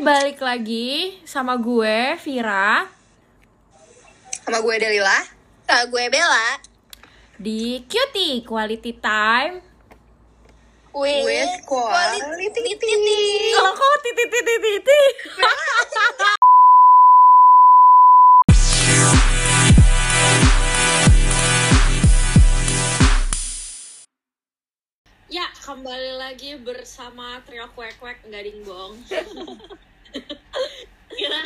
balik lagi sama gue Vira. Sama gue Delila. Sama gue Bella. Di Cutie Quality Time. With, quality, Kalau kok titit titit titit. Kembali lagi bersama trio kwek kwek nggak ding bong. kita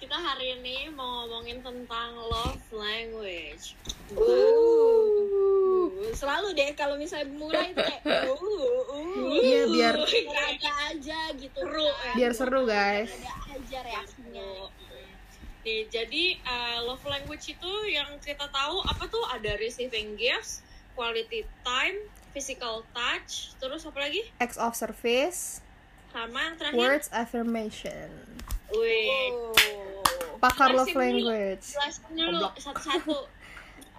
kita hari ini mau ngomongin tentang love language. Uh, selalu deh kalau misalnya mulai tuh kayak uh, uh, Iya, biar ada aja gitu Seru, kan. biar seru guys. ada aja reaksinya Nih, jadi uh, love language itu yang kita tahu apa tuh ada receiving gifts, quality time, physical touch, terus apa lagi? Acts of service, Sama yang terakhir. words affirmation. Wih, oh. Pakar love language. jelasin dulu satu-satu.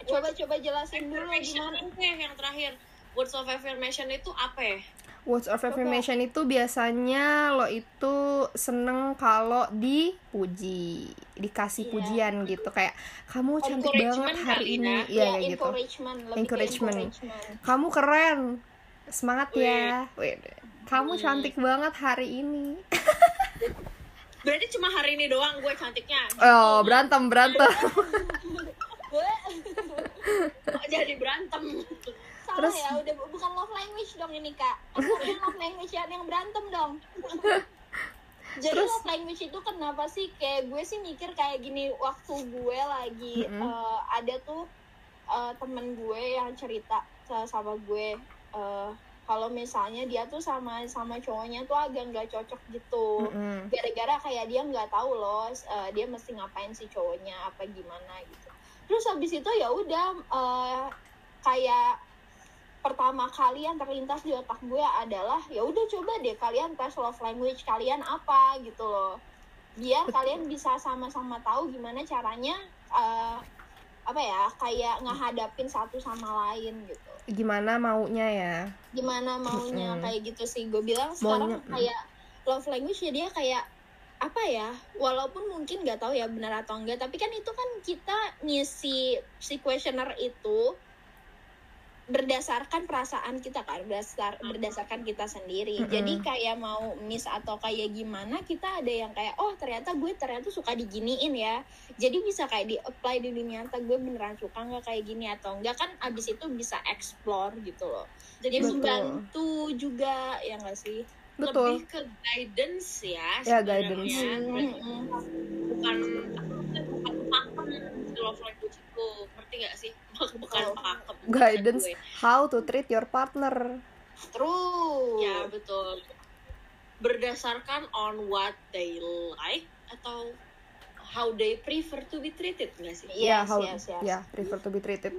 coba coba jelasin dulu gimana itu yang terakhir. Words of affirmation itu apa ya? Words of affirmation itu biasanya lo itu seneng kalau dipuji, dikasih Iya. pujian gitu kayak kamu cantik banget hari ini, ya. ya, gitu. encouragement Encouragement. encouragement Kamu keren, semangat ya. Kamu cantik banget hari ini. Berarti cuma hari ini doang gue cantiknya. Oh berantem berantem. Kok jadi berantem? Terus- ya udah bu- bukan love language dong ini kak. Love language yang yang berantem dong. Jadi Terus- love language itu kenapa sih? Kayak gue sih mikir kayak gini waktu gue lagi Mm-mm. eh, ada tuh eh, temen gue yang cerita sa- sama gue eh, kalau misalnya dia tuh sama sama cowoknya tuh agak nggak cocok gitu. Mm-mm. gara-gara kayak dia nggak tahu loh eh, dia mesti ngapain si cowoknya apa gimana gitu. Terus habis itu ya udah eh, kayak pertama kali yang terlintas di otak gue adalah ya udah coba deh kalian tes love language kalian apa gitu loh biar kalian bisa sama-sama tahu gimana caranya eh, apa ya kayak ngehadapin satu sama lain gitu Gimana maunya ya? gimana maunya Mm-mm. kayak gitu sih gue bilang sekarang Maunya, mm. kayak love language ya dia kayak apa ya walaupun mungkin nggak tahu ya benar atau enggak tapi kan itu kan kita ngisi si questionnaire itu berdasarkan perasaan kita kan berdasar berdasarkan kita sendiri Mm-mm. jadi kayak mau miss atau kayak gimana kita ada yang kayak oh ternyata gue ternyata suka diginiin ya jadi bisa kayak di apply di dunia nyata gue beneran suka nggak kayak gini atau enggak kan abis itu bisa explore gitu loh jadi Betul. membantu juga ya nggak sih Betul. Lebih ke guidance ya. Ya, sebenarnya. guidance. Mm-mm. bukan love language itu ngerti gak sih bukan Betul. pakem Guidance gue. how to treat your partner. True. ya betul berdasarkan on what they like atau how they prefer to be treated nggak sih Ya, Yes, how yes, yes. ya prefer to be treated.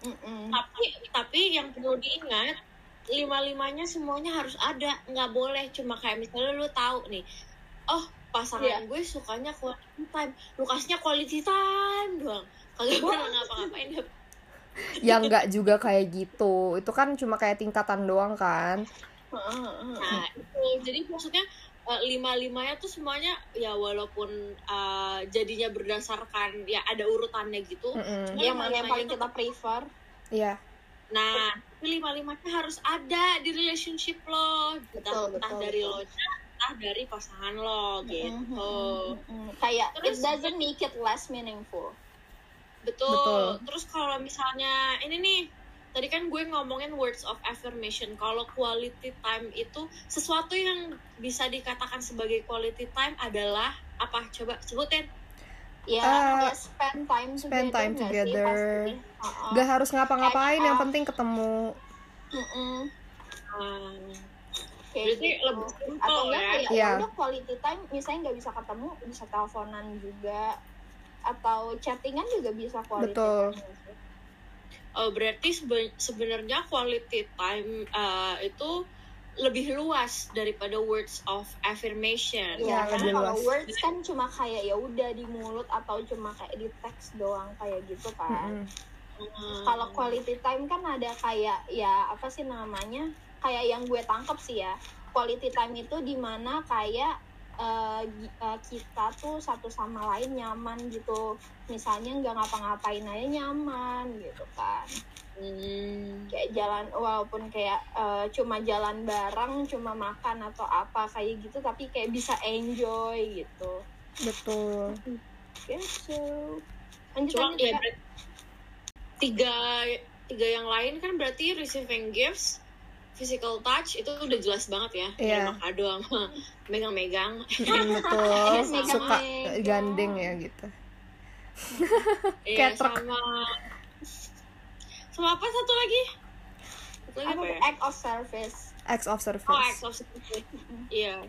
Mm-mm. tapi tapi yang perlu diingat lima limanya semuanya harus ada nggak boleh cuma kayak misalnya lu tahu nih oh pasangan Iya. gue sukanya quality time lu kasihnya quality time doang kagak pernah ngapa-ngapain Ya enggak juga kayak gitu. Itu kan cuma kayak tingkatan doang kan. Nah, itu jadi maksudnya eh, lima-limanya tuh semuanya ya walaupun eh, jadinya berdasarkan ya ada urutannya gitu. Mm-mm. Cuma Yang mana yang paling kita prefer? Iya. Nah, tapi lima-limanya harus ada di relationship lo. Entah, Betul, entah betul, dari betul. lo entah dari pasangan lo gitu. Mm-mm. Kayak Terus- it doesn't make it less meaningful. Betul. Betul. Terus kalau misalnya ini nih tadi kan gue ngomongin words of affirmation. Kalau quality time itu sesuatu yang bisa dikatakan sebagai quality time adalah apa? Coba sebutin. Ya, ya spend time spend together. time nggak sih, together. pasti? Uh-uh. Gak harus ngapa-ngapain, yang uh, penting ketemu. Mm-mm. Hmm, Kayak Berarti gitu. lebih simple atau enggak ya. kayak ya udah quality time misalnya nggak bisa ketemu bisa teleponan juga atau chattingan juga bisa quality Betul. time? Oh, berarti sebe- sebenarnya quality time uh, itu lebih luas daripada words of affirmation. Ya, Iya, karena lebih kalau luas. words kan cuma kayak ya udah di mulut atau cuma kayak di teks doang kayak gitu kan. Mm-mm. Hmm. Kalau quality time kan ada kayak ya apa sih namanya? Kayak yang gue tangkep sih ya. Quality time itu di mana kayak gi- eh, kita tuh satu sama lain nyaman gitu. Misalnya nggak ngapa-ngapain aja nyaman gitu kan. Hmm. kayak jalan walaupun kayak eh, cuma jalan bareng cuma makan atau apa kayak gitu tapi kayak bisa enjoy gitu. Betul. Gitu. Lanjut Cuma lanjut ya tiga tiga yang lain kan berarti receiving gifts, physical touch itu udah jelas banget ya. Iya. Nerima kado sama megang-megang. Mm, betul Iya, suka megang-megang. gandeng ya gitu Iya Kayak sama sama apa satu lagi? Satu lagi apa ya? act of service acts of service Oh, acts of service. Iya.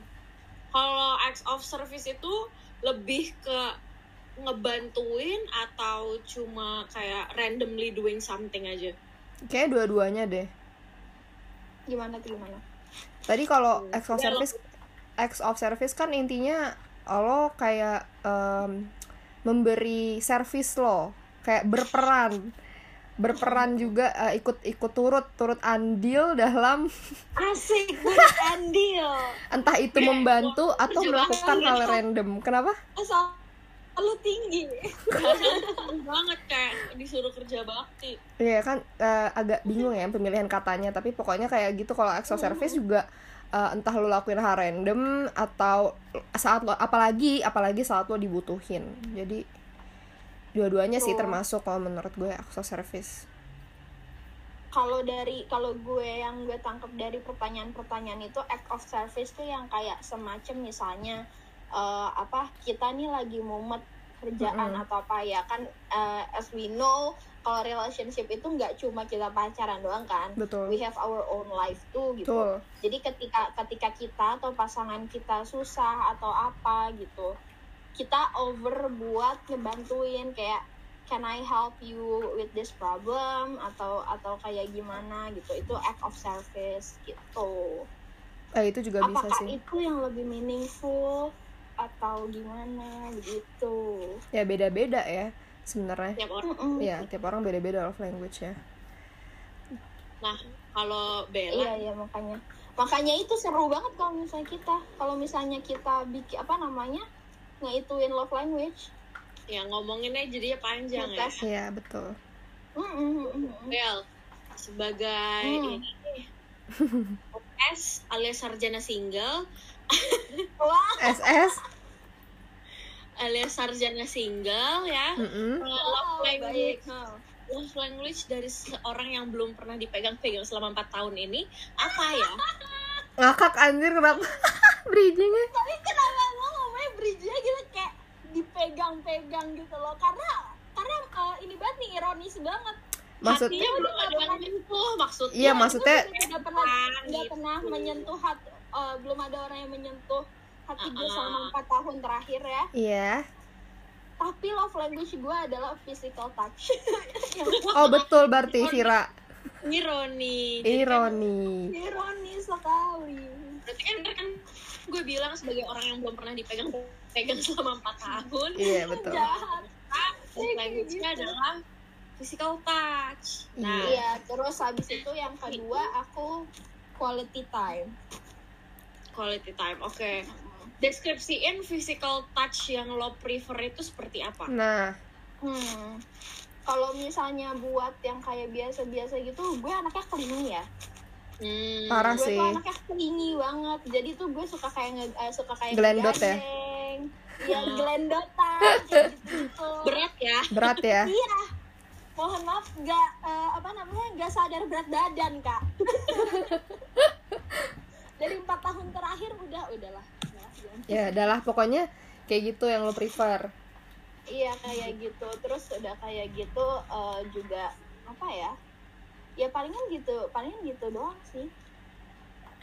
Kalau acts of service itu lebih ke ngebantuin atau cuma kayak randomly doing something aja? kayak dua-duanya deh gimana tuh gimana? Tadi kalau Hmm. acts of Ya, service acts of service kan intinya lo kayak em, memberi service lo kayak berperan. Berperan juga eh, ikut ikut turut turut andil dalam asik andil. Entah itu membantu atau melakukan hal random. Kenapa? Asal lu tinggi. Banget kayak disuruh kerja bakti. Iya kan eh, agak bingung ya pemilihan katanya. Tapi pokoknya kayak gitu kalau acts of service juga eh, entah lo lakuin hal random atau saat lo apalagi apalagi saat lo dibutuhin. Jadi dua-duanya sih termasuk kalau menurut gue acts of service. Kalau dari kalau gue yang gue tangkap dari pertanyaan-pertanyaan itu act of service tuh yang kayak semacam misalnya eh, apa kita nih lagi mumet kerjaan Mm-mm. atau apa ya kan eh, as we know kalau relationship itu nggak cuma kita pacaran doang kan betul. we have our own life too gitu. Betul. Jadi ketika ketika kita atau pasangan kita susah atau apa gitu kita over buat ngebantuin kayak can I help you with this problem? atau atau kayak gimana gitu. Itu act of service gitu. Eh, itu juga bisa apakah sih. itu yang lebih meaningful atau gimana gitu ya beda-beda ya sebenarnya Tiap orang. Ya tiap orang beda-beda love language ya Nah, kalau iya Bella, iya makanya makanya itu seru banget kalau misalnya kita kalau misalnya kita bikin apa namanya ngituin love language ya ngomonginnya jadinya panjang ya. Ngetes. iya betul Mm-mm. Bel, sebagai Hmm. ini alias sarjana single, Wah, SS alias sarjana single ya. mm-mm. Uh, love language, love language dari seorang yang belum pernah dipegang-pegang selama 4 tahun ini apa ya? ngakak anjir kenapa bridgingnya Tapi kenapa lo ngomongnya bridge-nya gitu kayak dipegang-pegang gitu loh? Karena karena uh, ini banget nih ironis banget. maksud Hatinya belum ada yang menyentuh maksudnya. Iya, maksudnya- tidak pernah nggak pernah menyentuh hati, uh, belum ada orang yang menyentuh hati gue selama empat tahun terakhir ya. iya Tapi love language gue adalah physical touch. Oh betul berarti Vira ironi. Kan- ironi ironis sekali. Berarti kan, kan gue bilang sebagai orang yang belum pernah dipegang pegang selama 4 tahun, iya betul Jahat. love language-nya gitu. adalah physical touch. Nah, Iya, terus habis itu yang kedua aku quality time. Quality time. Oke. Deskripsiin physical touch yang lo prefer itu seperti apa? nah Hmm. Kalau misalnya buat yang kayak biasa-biasa gitu, gue anaknya clingy ya. Hmm. Parah gue sih. tuh anaknya clingy banget. Jadi tuh gue suka kayak nge- eh, suka kayak Glendot ya? Iya, Hmm. glendotan kayak gitu. Berat ya? berat ya Iya. Mohon maaf, gak eh, apa namanya, gak sadar berat badan kak. Dari empat tahun terakhir udah, udahlah. Jangan. ya adalah pokoknya kayak gitu yang lo prefer Iya kayak gitu. Terus udah kayak gitu eh, juga apa ya? Ya palingan gitu, palingan gitu doang sih.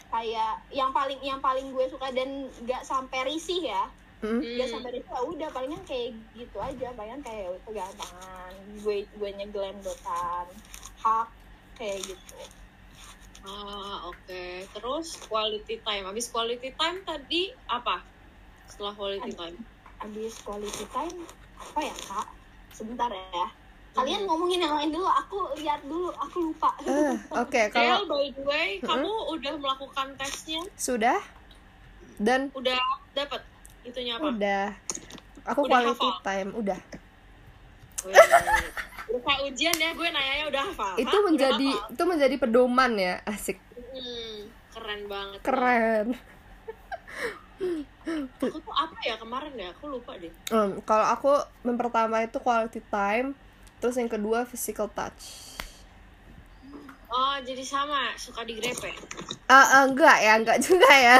Kayak yang paling yang paling gue suka dan gak sampai risih ya. Hmm? Gak sampai risih ya udah palingan kayak gitu aja. Palingan kayak pegang tangan, gue gue nyegelendotan, hak kayak gitu. Ah, oke. Terus quality time. Habis quality time tadi apa? Setelah quality time. Abis quality time apa ya kak? Sebentar ya. Kalian Hmm. ngomongin yang lain dulu. Aku lihat dulu. Aku lupa. Eh, oke Del, kalau by the way, kamu udah melakukan tesnya? sudah dan Udah dapet? itunya apa Udah. Aku Udah quality hafal? time, udah. Kayak ujian ya gue nanyanya udah hafal Itu Hah? Menjadi hafal? itu menjadi pedoman ya, asik. Hmm, keren banget Keren. aku tuh apa ya kemarin ya aku lupa deh Hmm, kalau aku yang pertama itu quality time, terus yang kedua physical touch. oh jadi sama suka digrepe Ah, ah, enggak ya, enggak juga ya.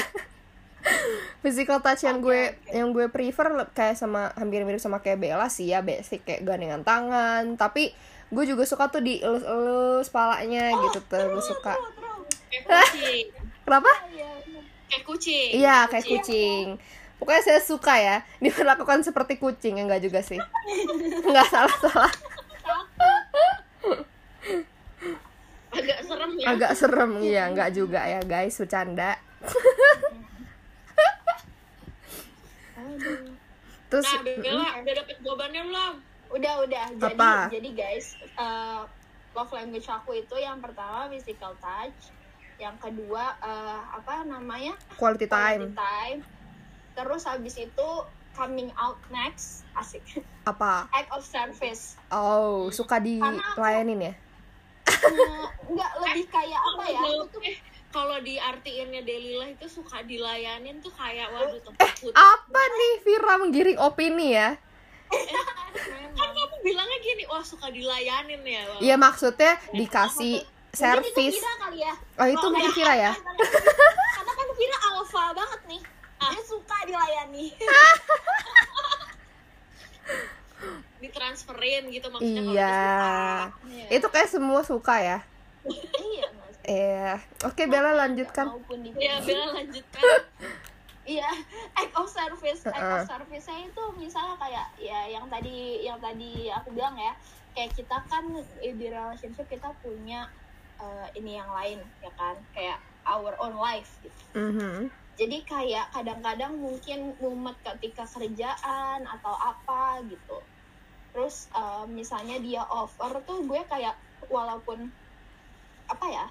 Physical touch yang gue yang gue prefer kayak sama hampir mirip sama kayak Bella sih ya, basic kayak gandengan tangan, tapi gue juga suka tuh dielus-elus palanya gitu tuh, gue suka. kayak kucing Kenapa? kayak kucing Iya, kayak kucing. Pokoknya saya suka ya diperlakukan seperti kucing, enggak juga sih. Enggak salah-salah. agak serem ya Agak serem iya, enggak juga ya, guys, bercanda. Terus nah Bella udah dapet jawabannya belum udah udah. Jadi Apa? jadi guys eh, love language aku itu yang pertama physical touch yang kedua eh, apa namanya? Quality quality time. time. Terus habis itu coming out next asik. Apa? act of service. Oh, suka dilayanin ya? Eh, nggak lebih kayak apa ya? Aku tuh kalau diartiinnya Delila itu suka dilayanin tuh kayak waduh Eh, tempat putih Apa nih Vira menggiring opini ya? kan kamu bilangnya gini wah suka dilayanin ya. Iya maksudnya dikasih Mungkin itu servis. Kali ya Oh itu mungkin Vira ya? karena kan Vira alpha banget nih dia suka dilayani ditransferin gitu maksudnya kalau Iya. Itu kayak semua suka ya? iya. Iya. Oke Bella lanjutkan. ya Bella lanjutkan Iya, act of service, act of service-nya itu misalnya kayak ya yang tadi yang tadi aku bilang ya, kayak kita kan eh, di relationship kita punya eh, ini yang lain ya kan, kayak our own life gitu. Mhm. Jadi kayak kadang-kadang mungkin mumet ketika kerjaan atau apa gitu. Terus eh, misalnya dia offer tuh gue kayak walaupun apa ya,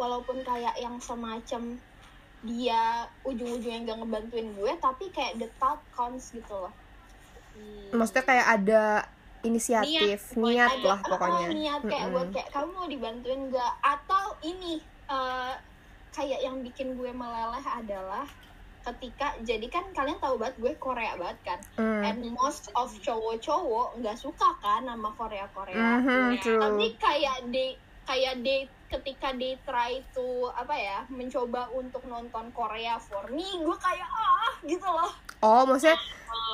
walaupun kayak yang semacam dia ujung-ujungnya nggak ngebantuin gue, tapi kayak the thought counts gitu loh. Hmm. Maksudnya kayak ada inisiatif, Niat, niat, Ada, lah ah, pokoknya. ah, niat kayak Mm-mm. buat kayak kamu mau dibantuin nggak? Atau ini eh, kayak yang bikin gue meleleh adalah ketika jadi kan kalian tahu banget gue Korea banget kan Mm. and most of cowok-cowok nggak suka kan sama Korea Korea Mhm, true. tapi kayak they kayak they ketika they try to apa ya mencoba untuk nonton Korea for me gue kayak ah gitu loh Oh, maksudnya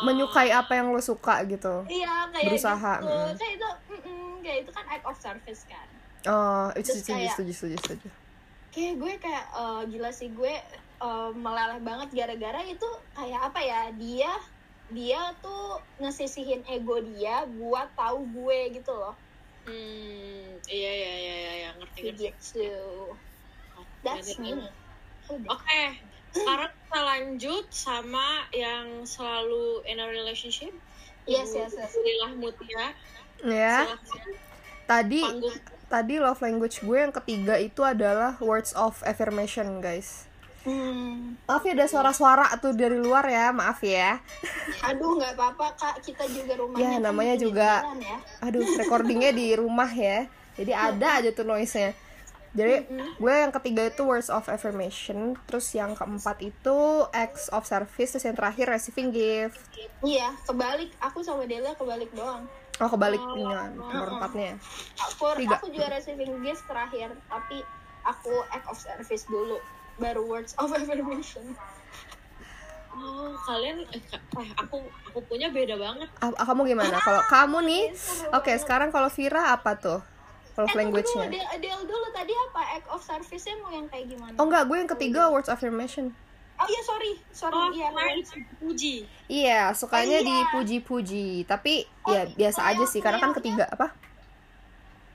menyukai apa yang lo suka gitu. iya kayak Berusaha, gitu mm. kayak itu mm-mm, kayak itu kan act of service kan Oh, itu setuju, kayak- setuju, setuju, setuju. kayak gue kayak eh, gila sih gue eh, meleleh banget gara-gara itu kayak apa ya dia dia tuh ngesisihin ego dia buat tahu gue gitu loh Hmm, iya iya iya iya, iya ngerti ngerti. gitu that's me udah Oke, sekarang kita lanjut sama yang selalu in a relationship. Yes, yes, yes. Lililah Mutia. Ya, Silakan. tadi Panggung. tadi love language gue yang ketiga itu adalah words of affirmation, guys. Hmm. Maaf ya ada suara-suara tuh dari luar ya, maaf ya. aduh nggak apa-apa kak kita juga rumahnya Ya, namanya juga- jalan ya. Aduh, recordingnya di rumah ya. Jadi ada aja tuh noise-nya. Jadi gue yang ketiga itu words of affirmation, terus yang keempat itu acts of service, terus yang terakhir receiving gift. iya kebalik aku sama Dela kebalik doang Oh kebaliknya nomor empatnya. Tiga. aku juga receiving gift terakhir, tapi aku act of service dulu, baru words of affirmation. Oh, kalian eh, eh, aku aku punya beda banget. Ah, ah, kamu gimana? Kalau kamu nih, oke sekarang kalau Vira apa tuh love Eh, dulu, language-nya? Del dulu tadi apa act of service-nya mau yang kayak gimana? Oh enggak, gue yang ketiga words of affirmation. Oh iya sorry, sorry Oh, iya. kemarin puji. Iya, sukanya Oh, iya. dipuji-puji, tapi ya biasa oh, aja sih karena kan ketiga apa?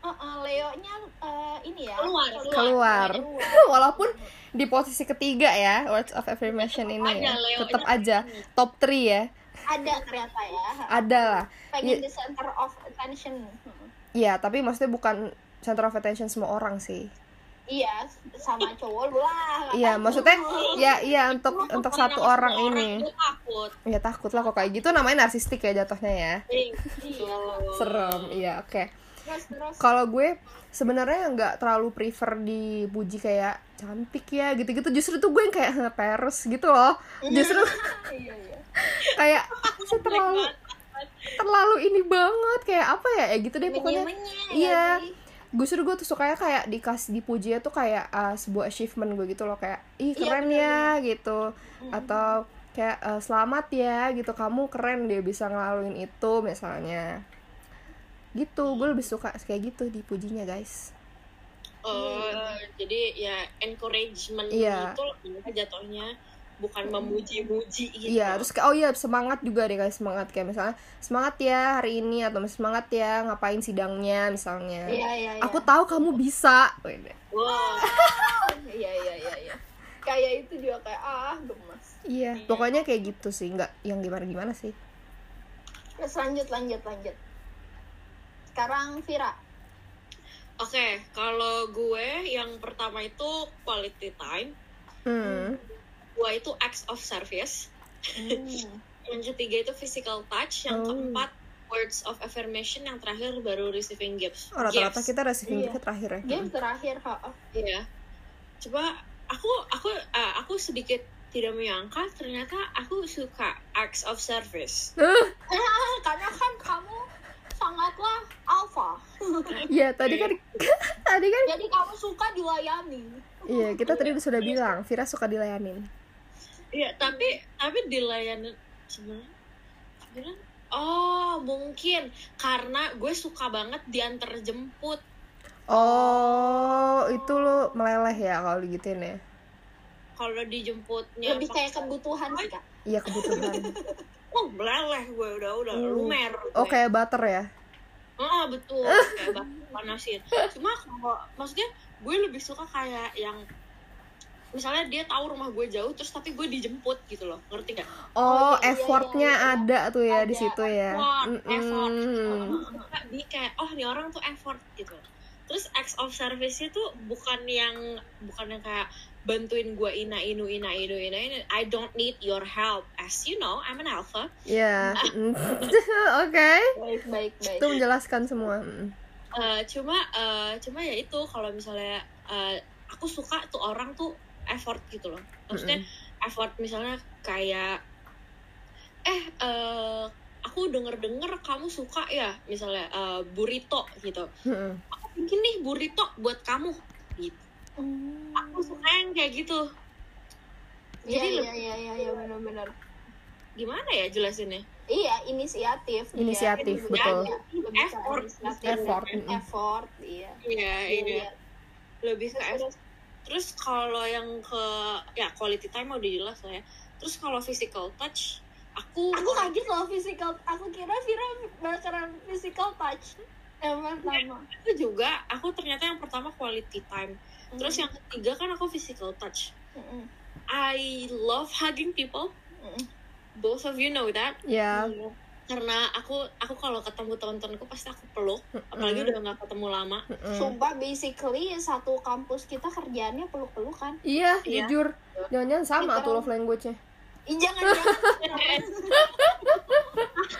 Uh, uh, Leo-nya uh, ini ya Keluar, Keluar. Keluar. Walaupun di posisi ketiga ya words of affirmation ini aja, ya. Tetap aja top 3 ya. Ada ternyata ya. Ada lah. Pengen Iya. the center of attention. Hmm. Iya, tapi maksudnya bukan center of attention semua orang sih. Iya, sama cowok lu lah. Iya, maksudnya ya iya untuk untuk satu orang ini. Itu aku takut ya takut lah kok kayak gitu namanya narsistik ya jatuhnya ya iya serem iya oke terus kalau gue sebenarnya nggak terlalu prefer dipuji kayak cantik ya gitu-gitu. Justru tuh gue yang kayak "Heh, peres gitu loh. Justru iya iya. kayak "Saya terlalu terlalu ini banget kayak apa ya? Ya gitu deh pokoknya. ya iya. justru gue tuh sukanya kayak dikasih dipuji tuh kayak uh, sebuah achievement gue gitu loh. Kayak ih Iya, keren bener, ya gitu. Atau kayak uh, selamat ya gitu. Kamu keren dia bisa ngelaluin itu misalnya gitu gue lebih suka kayak gitu dipujinya guys Oh, jadi ya encouragement Iya. itu jatuhnya bukan memuji-muji gitu. Iya, terus kayak oh iya semangat juga deh guys semangat kayak misalnya semangat ya hari ini atau semangat ya ngapain sidangnya misalnya. iya iya iya Aku tahu kamu bisa. Wow. iya iya iya iya kayak itu juga kayak ah gemes Iya, pokoknya kayak gitu sih, nggak yang gimana gimana sih. terus lanjut lanjut lanjut sekarang Vira Oke, kalau gue yang pertama itu quality time, Hmm. dua itu acts of service, yang ketiga itu physical touch, yang Oh. keempat words of affirmation, yang terakhir baru receiving gifts. Oh, rata-rata kita receiving Iya. gift terakhir ya. game terakhir ha. Iya. Coba aku aku uh, aku sedikit tidak menyangka ternyata aku suka acts of service. Ah, karena kan kamu sangatlah alpha Iya, tadi kan tadi kan jadi kamu suka dilayani Iya, kita tadi sudah bilang Vira suka dilayanin. Iya, tapi tapi dilayanin sebenarnya sebenarnya oh mungkin karena gue suka banget diantar jemput. Oh, itu lo meleleh ya kalau digituin ya. Kalau dijemputnya lebih kayak kebutuhan sih kak Iya kebutuhan. oh meleleh gue udah udah Hmm. lumer. Oh, gue. kayak butter ya. Ah betul kayak batu panasin. Cuma kalau maksudnya gue lebih suka kayak yang misalnya dia tahu rumah gue jauh terus tapi gue dijemput gitu loh ngerti gak? Oh, iya, effortnya iya, iya. ada tuh ya di Ada, situ ya. effort, effort. Mm-mm. Di kayak oh nih orang tuh effort gitu. Terus acts of service-nya tuh bukan yang bukan yang kayak bantuin gue ina inu ina inu ina inu. I don't need your help as you know I'm an alpha. Ya, mm. oke. baik baik baik Itu menjelaskan semua. Mm. Eh, cuma eh, cuma ya itu kalau misalnya eh, aku suka tuh orang tuh effort gitu loh maksudnya effort misalnya kayak eh eh, aku denger denger kamu suka ya misalnya eh, burrito gitu Mm-mm. aku bikin nih burrito buat kamu Hmm. aku suka yang kayak gitu iya jadi iya iya iya iya benar-benar gimana ya jelasinnya iya inisiatif dia. Inisiatif, Lebih betul. lebih Effort. inisiatif Effort, mm. effort iya iya Iya, iya iya. lebih ke Terus, terus. terus kalau yang ke ya quality time udah jelas lah ya terus kalau physical touch aku aku kaget loh physical aku kira Vira bakaran physical touch yang pertama aku juga aku ternyata yang pertama quality time terus yang ketiga kan aku physical touch Mm-mm. I love hugging people Mm-mm. both of you know that Ya, karena aku aku kalau ketemu teman-temanku pasti aku peluk apalagi udah nggak ketemu lama mm. Sumpah basically satu kampus kita kerjaannya peluk-pelukan. Iya, Iya. jujur. Jangan-jangan sama Kita- tuh love language-nya. Ih, jangan jangan.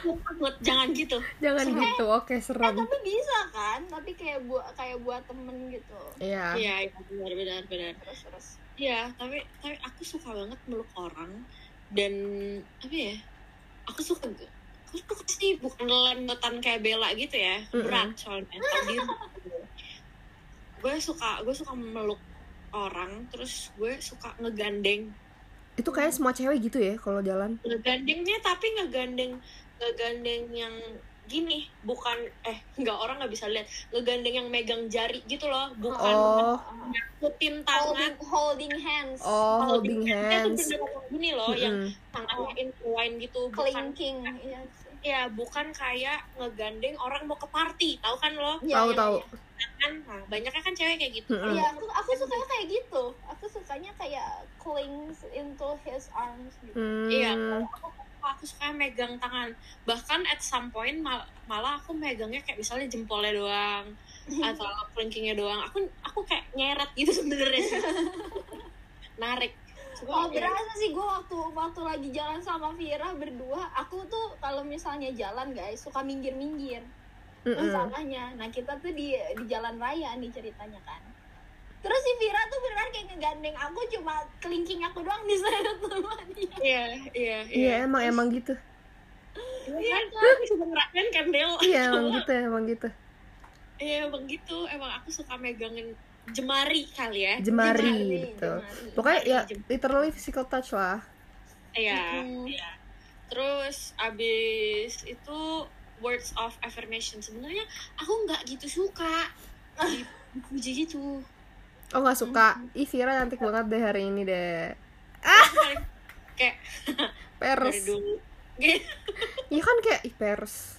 takut jangan gitu Jangan gitu. Oke, Eh, serem. tapi bisa kan? Tapi kayak buat kayak buat temen gitu. Iya. iya iya, benar benar benar Terus terus. iya tapi tapi aku suka banget meluk orang dan apa ya aku suka aku suka sih bukan lembutan kayak Bella gitu ya Mm-mm. berat soalnya tadi gue suka gue suka meluk orang terus gue suka ngegandeng Itu kayak semua cewek gitu ya kalau jalan. ngegandengnya tapi ngegandeng ngegandeng yang gini bukan eh nggak orang nggak bisa lihat ngegandeng yang megang jari gitu loh bukan Oh, ngikutin tangan Holding, holding hands. oh, holding tuh hands. bener-bener gini loh yang Mm-mm. tangannya intertwine gitu bukan Clinking. Iya sih. ya bukan kayak ngegandeng orang mau ke party tahu kan lo Iya, Tahu iya, tahu. iya. Kan nah, banyaknya kan cewek kayak gitu. Iya, aku aku sukanya kayak gitu. Aku sukanya kayak clings into his arms gitu. Hmm. Iya, aku, aku suka megang tangan. Bahkan at some point mal- malah aku megangnya kayak misalnya jempolnya doang atau kelingkingnya doang. Aku aku kayak nyeret gitu sebenarnya. Narik. Cuma Oh ya, berasa sih gue waktu waktu lagi jalan sama Vira berdua, aku tuh kalau misalnya jalan guys suka Mm-mm. masalahnya. Nah kita tuh di di jalan raya nih ceritanya kan. Terus si Vira tuh beneran kayak ngegandeng aku cuma kelingking aku doang di sana sama dia. Iya, iya, Iya emang emang gitu. Iya kan, aku juga ngerasain kan Del. Iya emang gitu emang gitu. Iya, emang gitu. Emang aku suka megangin jemari kali ya. Jemari, Jemari, gitu. jemari. Pokoknya ya Jemari. literally physical touch lah. Iya. Mm. iya. Terus abis itu words of affirmation sebenarnya aku nggak gitu suka dipuji gitu. Oh nggak suka. Ih Vira cantik banget deh hari ini deh. Paling kayak Pers. Gitu. Iya kan kayak ih pers.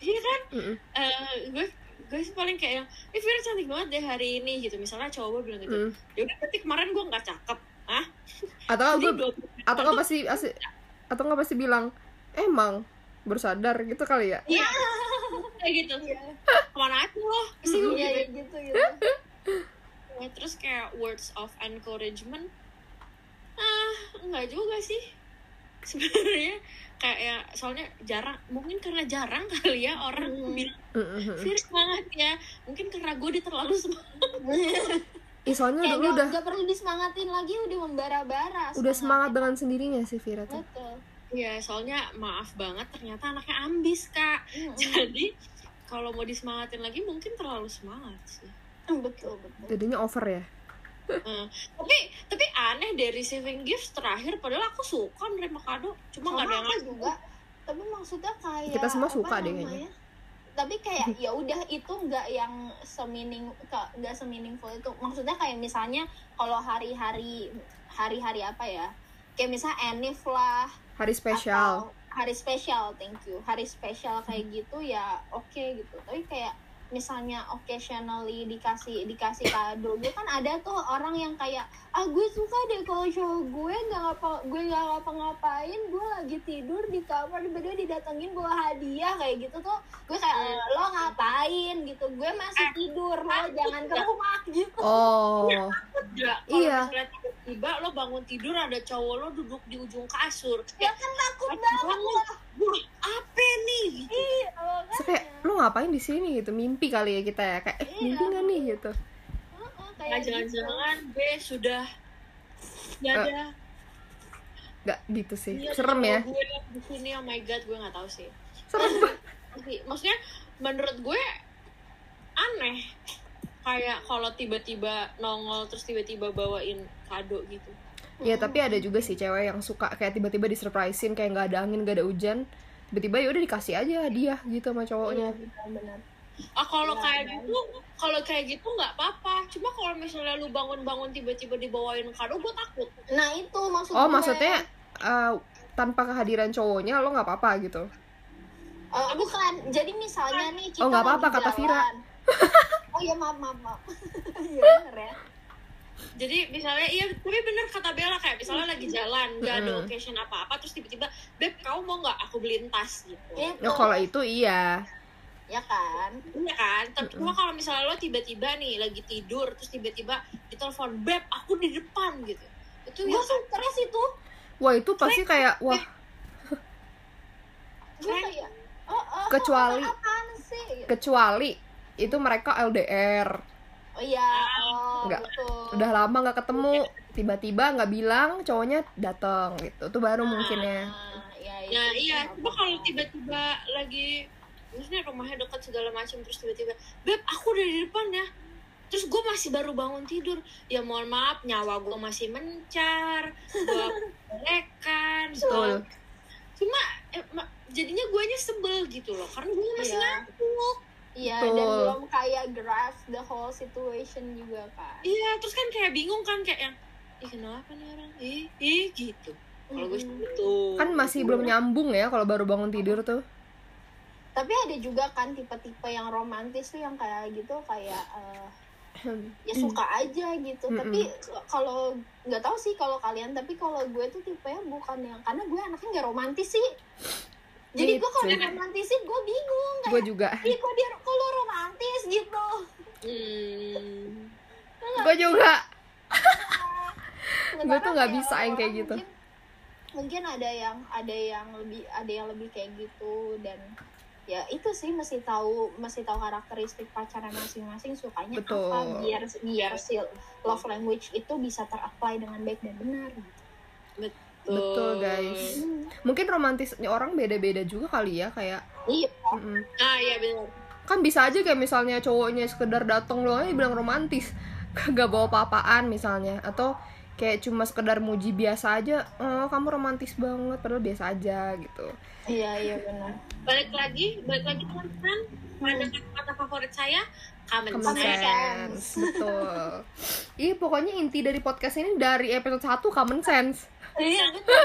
Iya kan? Mm-mm. Eh, gue gue sih paling kayak yang, eh Vira cantik banget deh hari ini gitu. Misalnya cowok gue bilang gitu, Mm. ya udah berarti kemarin gue nggak cakep, ah? Atau gue atau nggak pasti atau nggak pasti bilang emang bersadar gitu kali ya. kayak gitu. Iya, Ke mana aja loh? Gue iya gitu. gitu gitu. Ya, terus kayak words of encouragement ah enggak juga sih sebenarnya kayak ya soalnya jarang mungkin karena jarang kali ya orang Hmm. bilang. Fir semangat ya mungkin karena gue udah terlalu semangat Ih soalnya Kayak udah, nggak udah nggak perlu disemangatin lagi udah membara-bara. udah semangat dengan sendirinya sih Vira tuh. Betul. Ya soalnya maaf banget ternyata anaknya ambis kak Mm-mm. jadi kalau mau disemangatin lagi mungkin terlalu semangat sih Betul betul. Jadinya over ya. Eh, tapi tapi aneh deh receiving gifts terakhir padahal aku suka nerima kado cuma nggak ada yang aku juga tapi maksudnya kayak Kita semua apa suka deh kayaknya. tapi kayak ya udah itu nggak yang semining nggak semeaningful itu maksudnya kayak misalnya kalau hari-hari hari-hari apa ya kayak misalnya Enif lah. Hari spesial. atau hari spesial thank you. Hari spesial kayak gitu ya oke gitu. Tapi kayak misalnya occasionally dikasih dikasih kado gue kan ada tuh orang yang kayak ah gue suka deh kalau cowok gue nggak ngapa gue nggak ngapa-ngapain gue lagi tidur di kamar tiba-tiba didatengin bawa hadiah kayak gitu tuh gue kayak "Eh, lo ngapain gitu gue masih tidur lo jangan ke rumah gitu Oh. Ya, Iya. tiba-tiba lo bangun tidur ada cowok lo duduk di ujung kasur. ya kan takut "Aduh, banget apa nih? Gitu. Iya, kayak lu ngapain di sini gitu? Mimpi kali ya kita ya kayak eh, Iya. mimpi nggak nih gitu. Heeh, Nah, kayak gitu. jangan-jangan B sudah ya Eh, ada Nggak gitu sih. Iya, Serem ya. Gue di sini oh my god, gue nggak tahu sih. Serem. Maksudnya menurut gue aneh kayak kalau tiba-tiba nongol terus tiba-tiba bawain kado gitu. Ya tapi ada juga sih cewek yang suka kayak tiba-tiba disurprisein kayak nggak ada angin nggak ada hujan tiba-tiba ya udah dikasih aja hadiah gitu sama cowoknya. benar Ah kalau Iya, kayak kan? gitu, kalau kayak gitu nggak apa-apa. Cuma kalau misalnya lu bangun-bangun tiba-tiba dibawain kado, gue takut. nah itu maksud Oh gue. maksudnya eh, tanpa kehadiran cowoknya lo nggak apa-apa gitu? Eh, bukan jadi misalnya nih kita Oh, nggak apa-apa, kata Vira. oh iya maaf maaf maaf iya bener ya Jadi misalnya iya, tapi bener kata Bella kayak misalnya lagi jalan, nggak ada occasion apa-apa, terus tiba-tiba, beb, kamu mau nggak aku beliin tas gitu? itu Ya kalau itu iya. Ya kan? Iya kan? Tapi cuma kalau misalnya lo tiba-tiba nih lagi tidur, terus tiba-tiba ditelepon, beb, aku di depan gitu. Itu gue ya stres itu. Wah itu pasti kayak wah. Gue Keren. kayak oh, oh, Kecuali- sih? kecuali itu mereka LDR oh iya. Oh Nggak. betul. Udah lama nggak ketemu tiba-tiba nggak bilang cowoknya datang gitu. Itu baru mungkin ya Nah, ya, itu Nah iya, nggak cuma kalau tiba-tiba lagi maksudnya rumahnya dekat segala macam terus tiba-tiba, beb aku udah di depan ya. Terus gue masih baru bangun tidur. Ya mohon maaf, nyawa gue masih mencar, gue lekan. Cuma eh, ma- jadinya guanya sebel gitu loh, karena gue masih Iya. ngantuk. iya dan belum kayak grasp the whole situation juga kan Iya, terus kan kayak bingung kan kayak yang, ih kenapa nih orang? Ih, ih gitu. Kalau gue gitu. kan masih belum nyambung ya kalau baru bangun tidur tuh tapi ada juga kan tipe-tipe yang romantis tuh yang kayak gitu kayak eh, ya suka aja gitu. Mm-mm. tapi kalau nggak tahu sih kalau kalian tapi kalau gue tuh tipenya bukan yang karena gue anaknya nggak romantis sih. Jadi gue kalau Gitu. romantisin gue bingung gue kayak juga. Ih kok dia kok lo romantis? Gitu. Hmm. gue juga. Gue tuh nggak bisa yang kayak gitu. mungkin, mungkin ada yang ada yang lebih ada yang lebih kayak gitu dan ya itu sih mesti tahu mesti tahu karakteristik pacarnya masing-masing sukanya Betul. apa biar biar si love language itu bisa terapply dengan baik dan benar gitu. betul guys mungkin romantisnya orang beda-beda juga kali ya kayak Iya, mm-mm. ah iya benar kan bisa aja kayak misalnya cowoknya sekedar datang doang aja bilang romantis gak bawa apa-apaan misalnya atau kayak cuma sekedar muji biasa aja oh kamu romantis banget padahal biasa aja gitu. Iya iya benar. balik lagi balik lagi teman-teman. Ada kata favorit saya? Common, common sense. sense betul. Ih pokoknya inti dari podcast ini dari episode 1 common sense. Iya. Betul.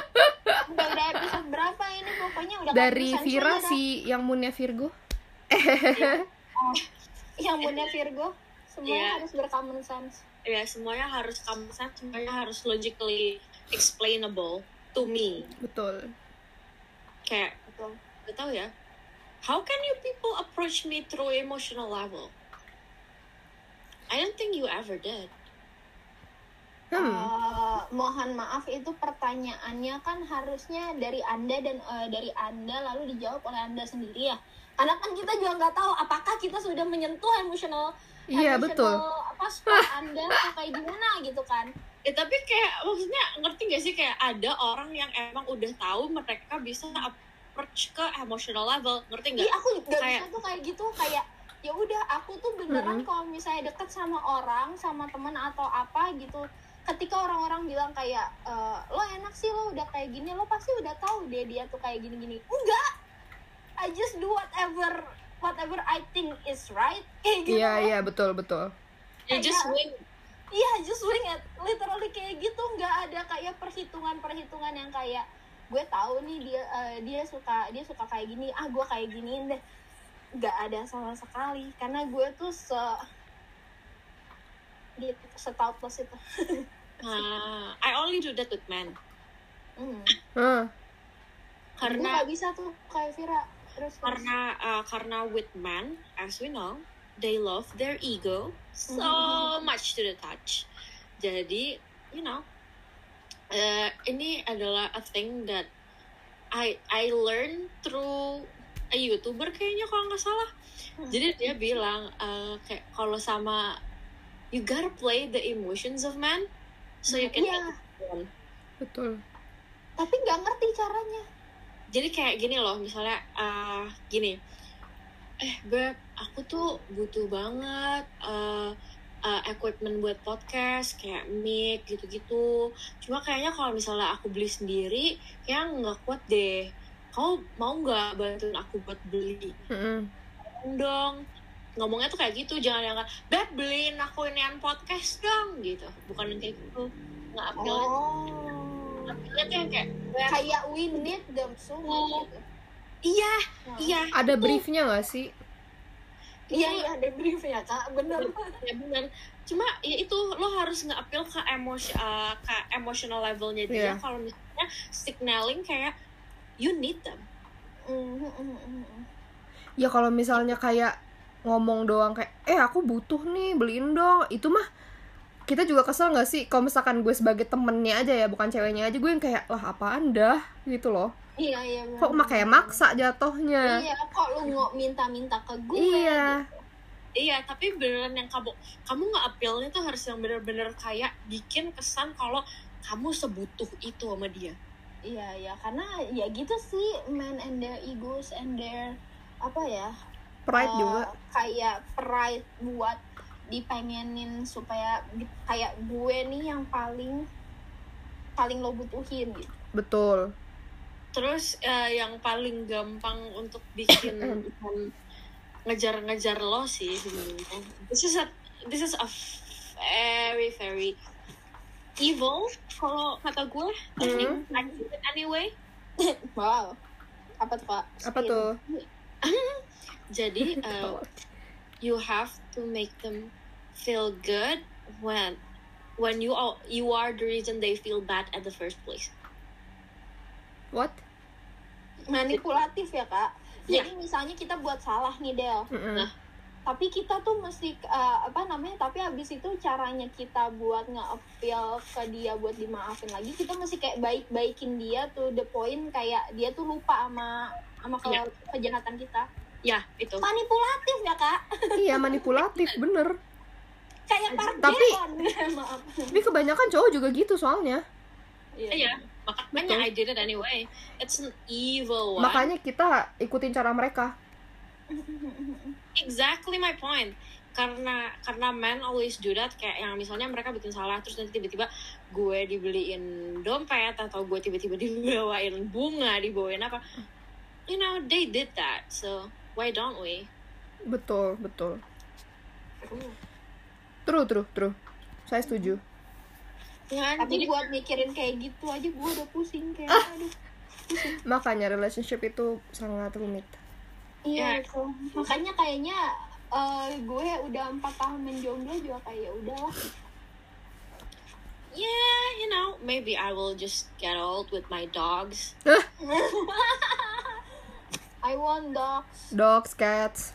Udah udah episode berapa ini? Pokoknya udah dari Vira si yang moonnya Virgo. Yang punya Virgo. Semuanya Iya. harus bercommon sense. Ya semuanya harus common sense semuanya harus logically explainable to me betul kayak Betul. gak tau ya how can you people approach me through emotional level I don't think you ever did hmm Eh, mohon maaf itu pertanyaannya kan harusnya dari anda dan eh, dari anda lalu dijawab oleh anda sendiri ya. Karena kan kita juga nggak tahu apakah kita sudah menyentuh emotional Iya, emotional, betul. Apa spot anda atau kayak gimana gitu kan. Eh tapi kayak maksudnya ngerti gak sih? Kayak ada orang yang emang udah tahu mereka bisa approach ke emotional level. Ngerti Iya nggak? aku nggak Kayak- bisa tuh kayak gitu. Kayak ya udah aku tuh beneran Mm-mm. kalau misalnya deket sama orang sama teman atau apa gitu ketika orang-orang bilang kayak "Eh, lo enak sih lo udah kayak gini lo pasti udah tahu deh dia tuh kayak gini-gini. Enggak! I just do whatever whatever I think is right. Kayak gitu iya iya betul betul You just wing Iya, just wing it. Literally kayak gitu, nggak ada kayak perhitungan-perhitungan yang kayak gue tahu nih dia eh, dia suka dia suka kayak gini, ah gue kayak giniin deh. Nggak ada sama sekali, karena gue tuh se gitu, setautless itu. Ah, I only do that with men hmm Gue karena nggak bisa tuh kayak Vira. Terus terus. karena uh, karena with men as we know they love their ego so Mhm. much to the touch jadi you know uh, ini adalah a thing that I I learned through a youtuber kayaknya kalau nggak salah Hmm. jadi dia bilang uh, kayak kalau sama you gotta play the emotions of man so you can Iya. them. betul Tapi nggak ngerti caranya. jadi kayak gini loh misalnya uh, gini eh beb aku tuh butuh banget uh, uh, equipment buat podcast kayak mic gitu-gitu cuma kayaknya kalau misalnya aku beli sendiri kayak nggak kuat deh kamu mau nggak bantuin aku buat beli Mm-mm. dong ngomongnya tuh kayak gitu jangan yang beb beliin aku inian podcast dong gitu bukan yang kayak gitu nggak appeal Oh. appealnya tuh yang kayak "Beb, Kayak we need them so much. gitu. Iya Nah. iya. Ada briefnya nggak sih? Iya, iya, ada briefnya kak, bener. ya benar cuma ya itu lo harus nge-appeal ke emosi uh, ke emotional levelnya dia. Iya. kalau misalnya signaling kayak you need them. Mm, mm, mm, mm. ya kalau misalnya kayak ngomong doang kayak eh aku butuh nih beliin dong. Itu mah kita juga kesel nggak sih? Kalau misalkan gue sebagai temennya aja ya bukan ceweknya aja gue yang kayak lah apaan dah? Gitu loh Iya, iya. bener. kok mak kayak maksa jatuhnya Iya, kok lu mau minta-minta ke gue? iya iya tapi beneran yang kamu kamu nggak appealnya tuh harus yang bener-bener kayak bikin kesan kalau kamu sebutuh itu sama dia Iya, iya, karena ya gitu sih, men and their egos and their apa ya? pride eh, juga Kayak pride buat dipengenin supaya di- kayak gue nih yang paling paling lo butuhin gitu. betul terus eh, yang paling gampang untuk bikin ngejar-ngejar lo sih sebenarnya. This is a this is a very very evil kalau kata gue. Think it anyway. Wow. Apa tuh, Kak? apa tuh? Jadi uh, you have to make them feel good when when you are you are the reason they feel bad at the first place what Manipulatif ya, Kak. Iya. Jadi misalnya kita buat salah nih, Del. Mm-mm. Nah. tapi kita tuh mesti eh, apa namanya tapi habis itu caranya kita buat nge-appeal ke dia buat dimaafin lagi kita mesti kayak baik-baikin dia tuh the point kayak dia tuh lupa sama sama ke- Iya. kejahatan kita ya itu manipulatif ya kak iya manipulatif bener kayak Tapi- pargeran maaf tapi kebanyakan cowok juga gitu soalnya iya makanya Betul. I did it anyway. It's an evil one. Makanya kita ikutin cara mereka. Exactly my point. Karena karena men always do that kayak yang misalnya mereka bikin salah terus nanti tiba-tiba gue dibeliin dompet atau gue tiba-tiba dibawain bunga dibawain apa. You know they did that so why don't we? Betul betul. True. True true saya setuju ya tapi jadi buat mikirin kayak gitu aja gue udah pusing kayak Ah. aduh makanya relationship itu sangat rumit. Iya Ya. itu. Makanya kayaknya eh, gue udah empat tahun menjomblo juga kayak ya udahlah. Yeah you know maybe I will just get old with my dogs. I want dogs. Dogs cats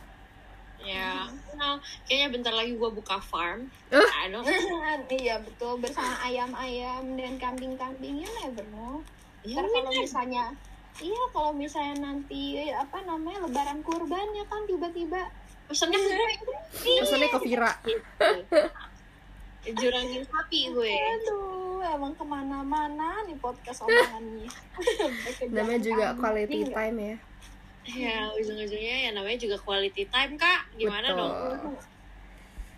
ya. Know kayaknya bentar lagi gue buka farm. Eh. Don't iya betul. Bersama ayam-ayam dan kambing-kambing. Ya never know. Ya, Ntar kalau misalnya iya kalau misalnya nanti apa namanya lebaran kurban ya kan tiba-tiba. Pesennya pesannya ke Vira. Jurangin sapi gue. Aduh emang ke mana-mana nih podcast omongannya. Namanya juga quality time ya ya ujung-ujungnya ya namanya juga quality time kak gimana Betul. dong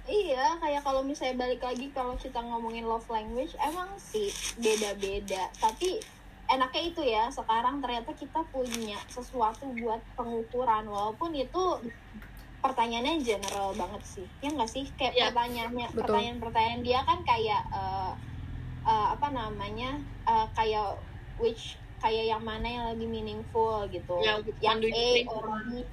Iya, kayak kalau misalnya balik lagi kalau kita ngomongin love language, emang sih beda-beda. Tapi enaknya itu ya, sekarang ternyata kita punya sesuatu buat pengukuran, walaupun itu pertanyaannya general banget sih. Ya nggak sih? Kayak Iya. pertanyaannya, pertanyaan-pertanyaan dia kan kayak eh, eh, apa namanya? eh, kayak which kayak yang mana yang lebih meaningful gitu. Ya, yang you A think? or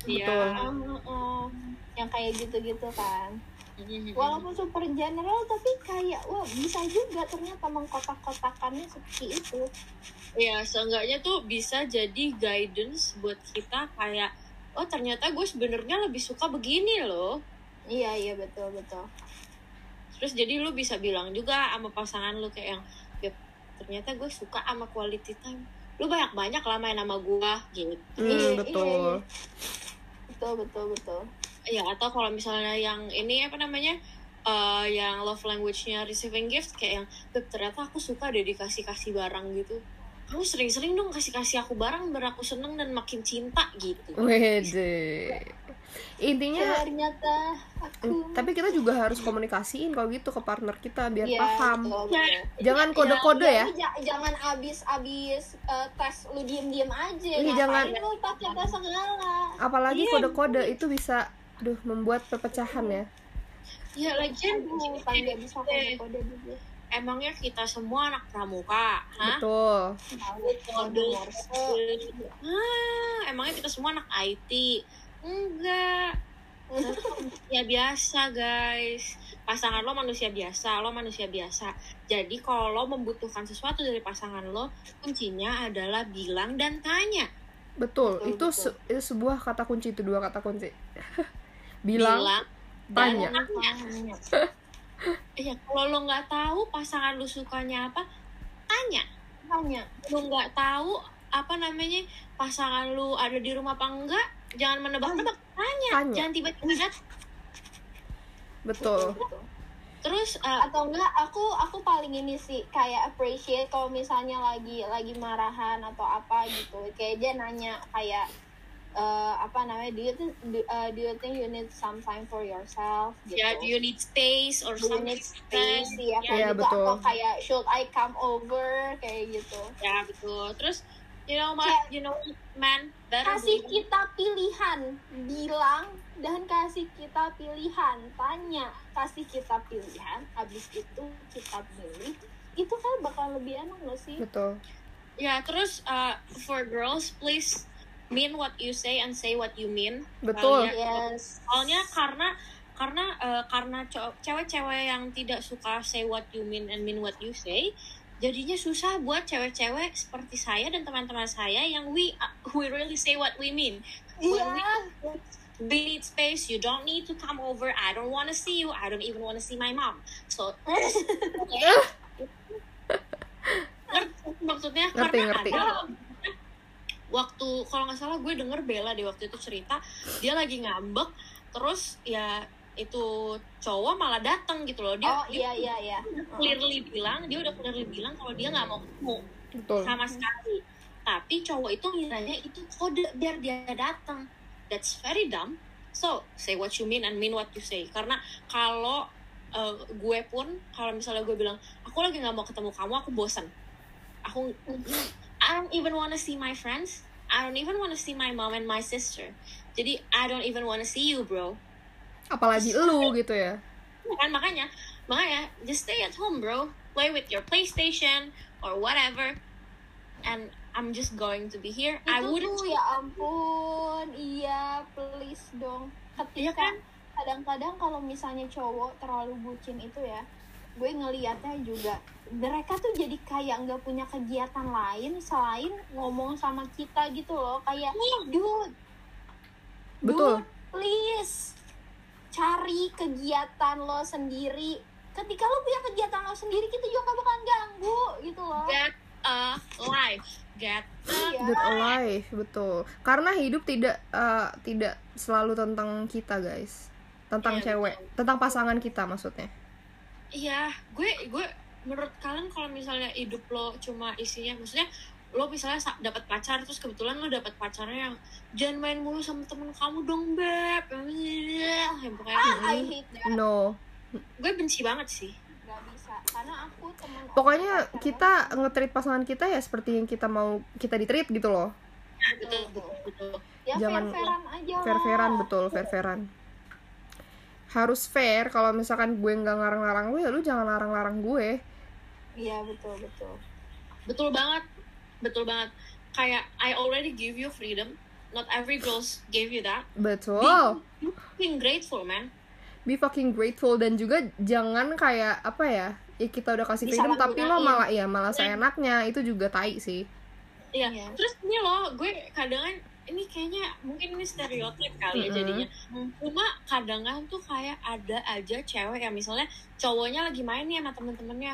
B. Betul. Um, um, yang kayak gitu-gitu kan Mhm. walaupun super general tapi kayak wah bisa juga ternyata mengkotak-kotakannya seperti itu ya seenggaknya tuh bisa jadi guidance buat kita kayak oh ternyata gue sebenarnya lebih suka begini loh iya iya betul betul terus jadi lu bisa bilang juga sama pasangan lu kayak yang "Beb, ternyata gue suka sama quality time lu banyak banyak lah main sama gue gitu. Hmm, Iya, iya, betul. iya. betul betul betul. Ya atau kalau misalnya yang ini apa namanya eh, yang love language-nya receiving gift kayak yang Beb, ternyata aku suka deh dikasih kasih barang gitu. Kamu sering-sering dong kasih kasih aku barang biar aku seneng dan makin cinta gitu. Wede. Intinya ternyata aku tapi kita juga harus komunikasiin kalau gitu ke partner kita biar Iya, paham. betul, betul. Jangan Iya, kode-kode ya. lu ja- jangan abis abis eh, tes lu diem diem aja Iya, Ngapain jangan- lu pakai tes segala Apalagi Iya. kode-kode itu bisa aduh membuat perpecahan ya. ya lagian bisa dulu emangnya kita semua anak pramuka hah Betul. kode ah emangnya kita semua anak IT enggak ya biasa guys pasangan lo manusia biasa lo manusia biasa jadi kalau lo membutuhkan sesuatu dari pasangan lo kuncinya adalah bilang dan tanya Betul. Betul, itu betul. se- itu sebuah kata kunci itu dua kata kunci. Bilang, dan tanya. tanya ya kalau lo nggak tahu pasangan lo sukanya apa tanya tanya lu nggak tahu apa namanya pasangan lu ada di rumah apa enggak jangan menebak-nebak tanya, Tanya. jangan tiba-tiba betul. terus uh, atau enggak aku aku paling ini sih kayak appreciate kalau misalnya lagi lagi marahan atau apa gitu. Kayak dia nanya kayak eh, apa namanya do you think do, uh, do you think you need some time for yourself? gitu. Ya do you need space or Do you need space? Ya kayak Iya, gitu. betul. atau kayak should I come over? Kayak gitu. Ya betul. Terus you know Kayak- you know man kasih believe- kita pilihan bilang dan kasih kita pilihan tanya kasih kita pilihan habis itu kita pilih itu kan bakal lebih enak gak sih Betul. ya terus uh, for girls please mean what you say and say what you mean Betul. Kalian- yes soalnya karena karena eh, karena cewek-cewek yang tidak suka say what you mean and mean what you say jadinya susah buat cewek-cewek seperti saya dan teman-teman saya yang we we really say what we mean When Iya. we, need space you don't need to come over I don't want to see you I don't even want to see my mom so maksudnya Ngerti, karena ngerti. ada waktu kalau nggak salah gue denger Bella di waktu itu cerita dia lagi ngambek terus ya itu cowok malah datang gitu loh. Dia, oh dia iya iya iya. clearly bilang dia udah clearly bilang kalau dia nggak mau ketemu betul. sama sekali. Tapi cowok itu ngiranya itu kode biar dia datang that's very dumb. So say what you mean and mean what you say. Karena kalau uh, gue pun kalau misalnya gue bilang aku lagi nggak mau ketemu kamu aku bosan aku I don't even wanna see my friends. I don't even wanna see my mom and my sister. Jadi I don't even wanna see you bro apalagi lu gitu ya. Kan makanya makanya just stay at home bro. Play with your PlayStation or whatever. And I'm just going to be here. I itu wouldn't tuh ya ampun. Iya please dong. Iya ketika kan? kadang-kadang kalau misalnya cowok terlalu bucin itu ya gue ngelihatnya juga mereka tuh jadi kayak nggak punya kegiatan lain selain ngomong sama kita gitu loh. Kayak dude betul. dude please cari kegiatan lo sendiri ketika lo punya kegiatan lo sendiri kita juga gak bakalan ganggu gitu loh get a life get a Iya. Get alive, betul. Karena hidup tidak eh, tidak selalu tentang kita, guys. Tentang Iya, cewek, tentang pasangan kita maksudnya. Iya, gue gue menurut kalian kalau misalnya hidup lo cuma isinya, maksudnya lo misalnya sa- dapat pacar terus kebetulan lo dapat pacarnya yang jangan main mulu sama temen kamu dong beb, yang pokoknya ah, I hate that No. gue benci banget sih. Gak bisa karena aku teman Pokoknya kita nge-treat pasangan kita ya seperti yang kita mau kita di-treat gitu loh. Nah, betul betul betul. ya jangan- fair-fairan aja lah. Fair-fairan betul, fair-fairan. Harus fair kalau misalkan gue nggak ngarang-larang lu ya lu jangan larang-larang gue. iya betul betul Betul banget, betul banget. Kayak I already give you freedom. Not every girls gave you that. Betul. Be fucking grateful, man. Be fucking grateful dan juga jangan kayak apa ya? Ya kita udah kasih freedom tapi lo Disalahgunain. malah ya malah seenaknya itu juga tai sih. Iya. Iya. Terus ini loh, gue kadang ini kayaknya mungkin ini stereotip kali ya jadinya. Cuma kadang tuh kayak ada aja cewek yang misalnya cowoknya lagi main nih sama temen-temennya.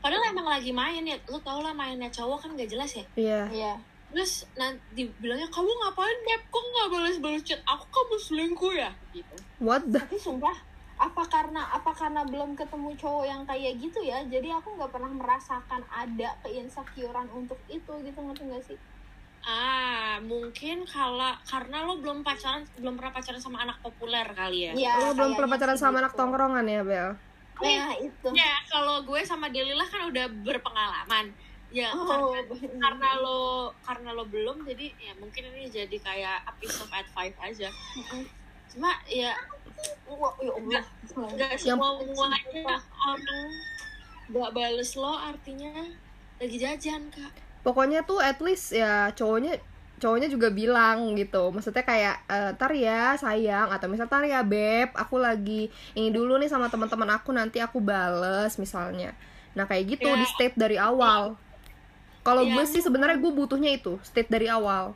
Padahal emang lagi main ya. Lu tau lah mainnya cowok kan gak jelas ya. Iya. iya Terus nanti dibilangnya kamu ngapain Beb? Kok nggak balas-balas chat? Aku kamu selingkuh ya? Gitu. What the tapi sumpah apa karena apa karena belum ketemu cowok yang kayak gitu ya jadi aku nggak pernah merasakan ada keinsecurean untuk itu gitu ngerti gak sih Ah, mungkin kalau karena lo belum pacaran, belum pernah pacaran sama anak populer kali ya. Iya, Lu belum pernah pacaran sama anak gitu. tongkrongan ya, Bel? nah itu Ya, kalau gue sama Delila kan udah berpengalaman. Ya, oh karena, karena lo karena lo belum jadi ya mungkin ini jadi kayak a piece of advice aja. Cuma ya Wah, ya Allah nggak semua semuanya orang nggak bales lo artinya lagi jajan kak. Pokoknya tuh at least ya cowoknya cowoknya juga bilang gitu maksudnya kayak eh, tar ya sayang atau misal tar ya beb aku lagi ini dulu nih sama teman-teman aku nanti aku bales misalnya nah kayak gitu Ya. di state dari awal kalau Ya. gue sih sebenarnya gue butuhnya itu state dari awal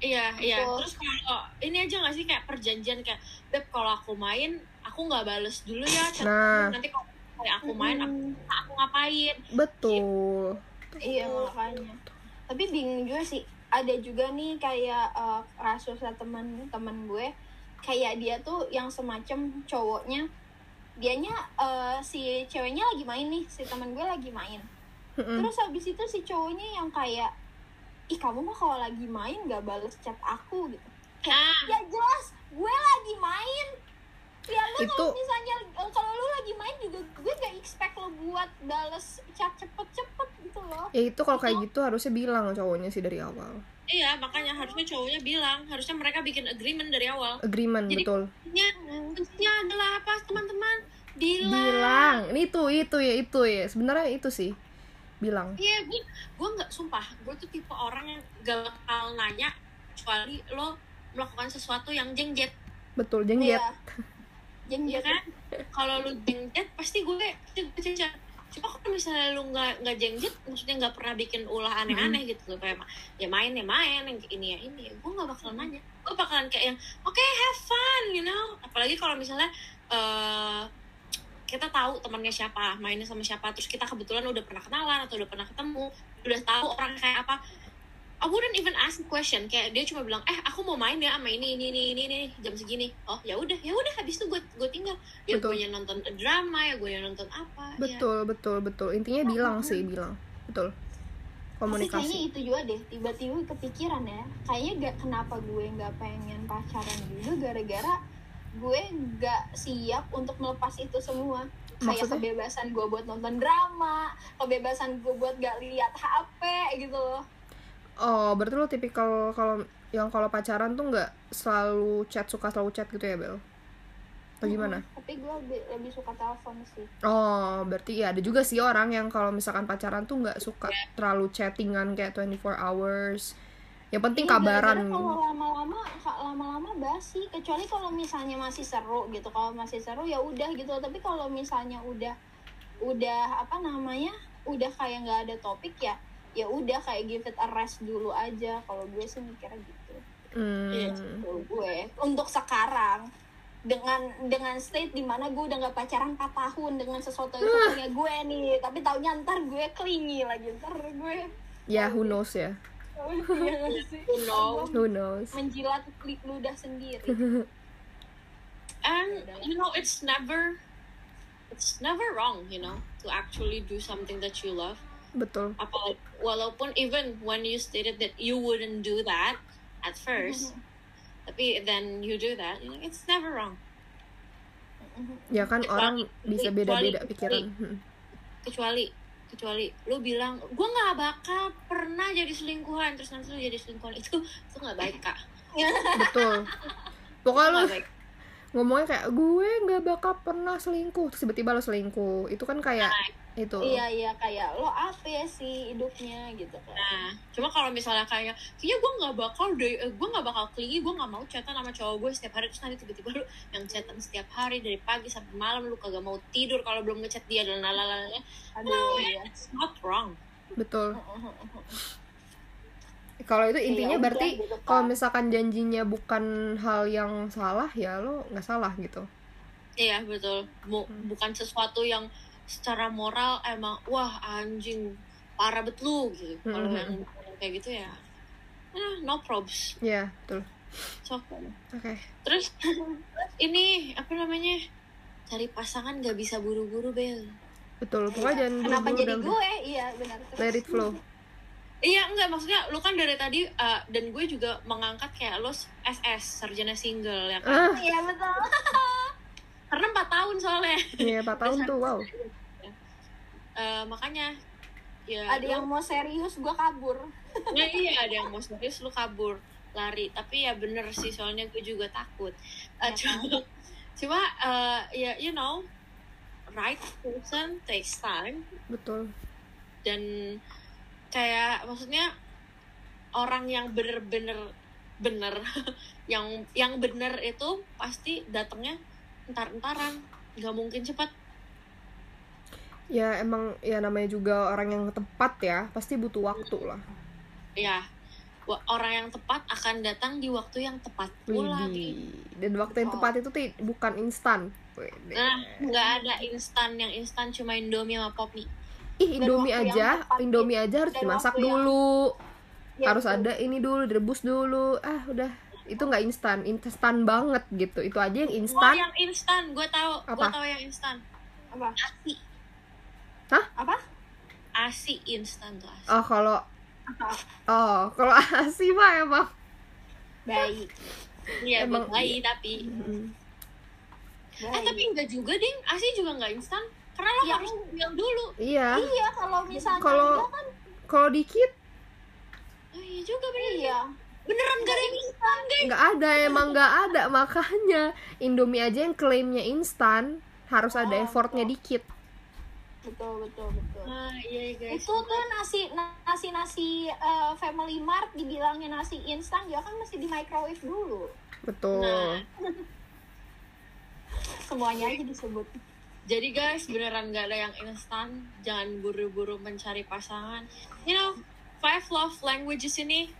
Iya, iya. Betul. Terus kalau ini aja gak sih kayak perjanjian kayak Beb kalau aku main, aku nggak bales dulu ya Nah. nanti kalau kayak aku main aku, aku ngapain. betul iya makanya. Tapi bingung juga sih. Ada juga nih kayak uh, kasusnya teman-teman gue. Kayak dia tuh yang semacam cowoknya. Dianya eh, si ceweknya lagi main nih. Si teman gue lagi main. Terus habis itu si cowoknya yang kayak ih kamu mah kalau lagi main gak bales chat aku gitu. Ah, ya jelas gue lagi main ya lu Itu- kalau misalnya eh, kalau lu lagi main juga gue gak expect lo buat bales chat cepet-cepet gitu loh. Ya itu kalau kayak gitu harusnya bilang cowoknya sih dari awal. Iya, makanya harusnya cowoknya bilang, harusnya mereka bikin agreement dari awal. agreement Jadi- betul. kuncinya adalah apa teman-teman? Bilang. bilang. Itu itu ya itu ya. Sebenarnya itu sih. Bilang. Iya, gue gue nggak sumpah, gue tuh tipe orang yang gak bakal nanya kecuali lo melakukan sesuatu yang jengjet, betul jengjet. Iya. Jeng ya kan? Kalau lu jengjet pasti gue pasti gue chat cuma kalau misalnya lu nggak nggak jengjet maksudnya nggak pernah bikin ulah aneh-aneh gitu loh. Kayak ya main ya main yang ini ya ini. Gue nggak bakalan nanya. Gue bakalan kayak yang oke have fun you know? Apalagi kalau misalnya eh kita tahu temannya siapa mainnya sama siapa terus kita kebetulan udah pernah kenalan atau udah pernah ketemu udah tahu orang kayak apa I wouldn't even ask a question kayak dia cuma bilang eh aku mau main ya sama ini ini ini ini, ini jam segini oh ya udah ya udah habis itu gue gue tinggal ya Betul. gue nonton drama ya gue nonton apa ya. betul betul betul intinya bilang sih bilang betul Tapi kayaknya komunikasi itu juga deh, tiba-tiba kepikiran ya. Kayaknya gak kenapa gue nggak pengen pacaran juga gara-gara gue nggak siap untuk melepas itu semua. Kayak Maksudnya? kebebasan gue buat nonton drama, kebebasan gue buat gak lihat HP gitu loh. Oh berarti lo tipikal kalau yang kalau pacaran tuh nggak selalu chat suka selalu chat gitu ya Bel atau gimana. Tapi gue lebih, lebih suka telepon sih. Oh, berarti ya ada juga sih orang yang kalau misalkan pacaran tuh nggak suka terlalu chattingan kayak 24 hours. Yang penting Iya, kabaran. Kalau lama-lama lama-lama basi, kecuali kalau misalnya masih seru gitu. Kalau masih seru ya udah gitu. Tapi kalau misalnya udah udah apa namanya? Udah kayak nggak ada topik ya ya udah kayak give it a rest dulu aja kalau gue sih mikirnya gitu Hmm, Iya. Kalau gue untuk sekarang dengan dengan state di mana gue udah nggak pacaran 4 tahun dengan sesuatu yang punya gue nih tapi taunya ntar gue klingi lagi ntar gue ya who knows ya. Iya? Who knows? Who knows. menjilat klik ludah sendiri and you know it's never it's never wrong you know to actually do something that you love Betul. apalagi walaupun even when you stated that you wouldn't do that at first tapi then you do that you know, it's never wrong Ya kan Kecuali- orang bisa beda-beda pikiran. Hmm. kecuali kecuali lu bilang gue nggak bakal pernah jadi selingkuhan terus nanti lu jadi selingkuhan itu itu nggak baik kak Betul. Pokoknya lu ngomongnya kayak gue nggak bakal pernah selingkuh, terus tiba-tiba lo selingkuh. Itu kan kayak itu. iya iya kayak lo apa ya sih hidupnya gitu kan Nah, cuma kalau misalnya kayak, kayaknya gue nggak bakal deh, eh, gue nggak bakal klingi, gue nggak mau chatan sama cowok gue setiap hari terus nanti tiba-tiba lu yang chatan setiap hari dari pagi sampai malam lu kagak mau tidur kalau belum ngechat dia dan lalalala. aduh iya It's not wrong. Betul. Kalau itu intinya udah berarti gitu kan. kalau misalkan janjinya bukan hal yang salah ya lo nggak salah gitu. Iya betul. Bu- bukan sesuatu yang secara moral emang wah anjing parah bet lu gitu. Kalau Mhm. yang kayak gitu ya, eh, no probs. Iya, betul. So, Oke. terus ini apa namanya? Cari pasangan gak bisa buru-buru bel. Betul. Pokoknya jangan kenapa buru-buru jadi gue iya benar let it flow. Iya enggak maksudnya lu kan dari tadi uh, dan gue juga mengangkat kayak lu SS sarjana single ya kan. Ah, iya betul Karena 4 tahun soalnya. iya 4 tahun tuh, wow. Eh, makanya ya ada lu- yang mau serius gue kabur. Ya iya ada yang mau serius lu kabur lari. Tapi ya bener sih soalnya gue juga takut. Ya cuma cuma eh, ya you know right person takes time. Betul. dan kayak maksudnya orang yang bener-bener bener yang yang bener itu pasti datangnya entar-entaran. Nggak mungkin cepat Ya emang ya namanya juga orang yang tepat ya, pasti butuh waktu lah. ya orang yang tepat akan datang di waktu yang tepat pula Widih. Dan waktu yang Oh. tepat itu bukan instan. Nah, nggak ada instan yang instan cuma Indomie sama Poppy. Ih, Indomie aja, tepat, Indomie aja harus dimasak yang- dulu. Ya, harus betul. ada ini dulu, direbus dulu. Ah, udah. Itu nggak instan, instan banget gitu. Itu aja yang Oh, instan. yang instan, gue tahu, gue tahu yang instan. apa Asi, apa asi instan tuh asi. Oh, kalau Oh, kalau asi mah emang baik Iya, emang- bayi tapi. Mm. Eh, baik tapi enggak juga ding, asi juga nggak instan. Karena lo Ya, harus bilang dulu. Iya. iya kalau misalnya Kalau- enggak kan Kalau dikit Oh iya juga bener. iya Beneran gak ada yang instan, guys. nggak ada, emang nggak ada makanya Indomie aja yang klaimnya instan harus ada Oh, effortnya betul. dikit. Betul betul betul Ah, iya guys. itu tuh nasi nasi nasi eh, Family Mart dibilangnya nasi instan ya kan mesti di microwave dulu Betul. Nah. semuanya aja disebut Jadi guys, beneran gak ada yang instan. Jangan buru-buru mencari pasangan. You know, five love languages ini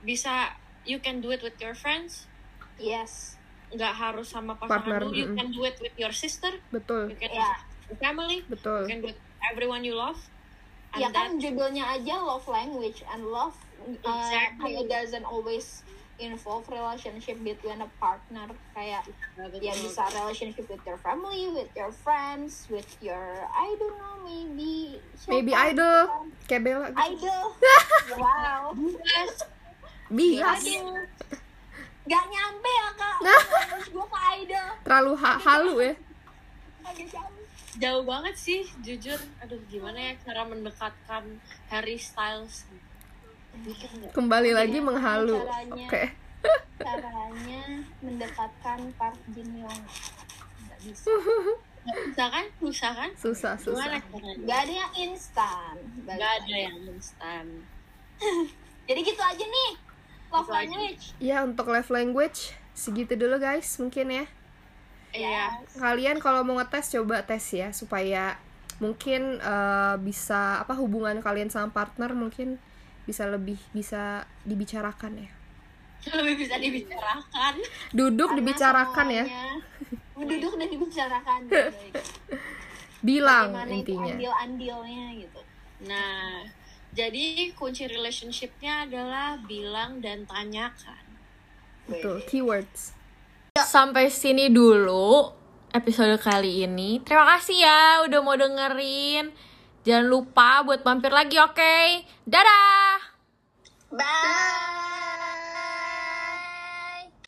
bisa you can do it with your friends. yes Nggak harus sama pasangan Partner, lu. You can do it with your sister. betul You can ya your family. betul. it with everyone you love. And ya that- kan judulnya aja love language and love uh, Exactly. kayak doesn't always involve relationship between a partner. Kayak ya bisa relationship with your family, with your friends, with your I don't know maybe maybe idol. kayak Bella gitu. idol. Wow. Bias. Aduh. Gak nyampe ya kak. Terus gue ke idol. Terlalu ha- halu ya. Agak jauh banget sih jujur. Aduh gimana ya cara mendekatkan Harry Styles? Mikir nggak? kembali lagi menghalu. caranya. oke. Caranya mendekatkan Park Jin Young Gak bisa. Nggak bisa kan? Susah kan? Susah gimana susah. caranya? Gak ada yang instan. Nggak ada. yang instan. Jadi gitu aja nih. Love Gitu aja. language. Ya untuk love language segitu dulu guys mungkin ya iya. Kalian kalau mau ngetes coba tes ya supaya mungkin eh, bisa apa hubungan kalian sama partner mungkin bisa lebih bisa dibicarakan ya. Lebih bisa dibicarakan. Duduk Karena dibicarakan ya. semuanya Duduk dan dibicarakan. Bilang Bagaimana itu intinya. andil-andilnya gitu. Nah jadi kunci relationshipnya adalah bilang dan tanyakan. Betul keywords Sampai sini dulu episode kali ini. Terima kasih ya udah mau dengerin. Jangan lupa buat mampir lagi, oke? Dadah! Bye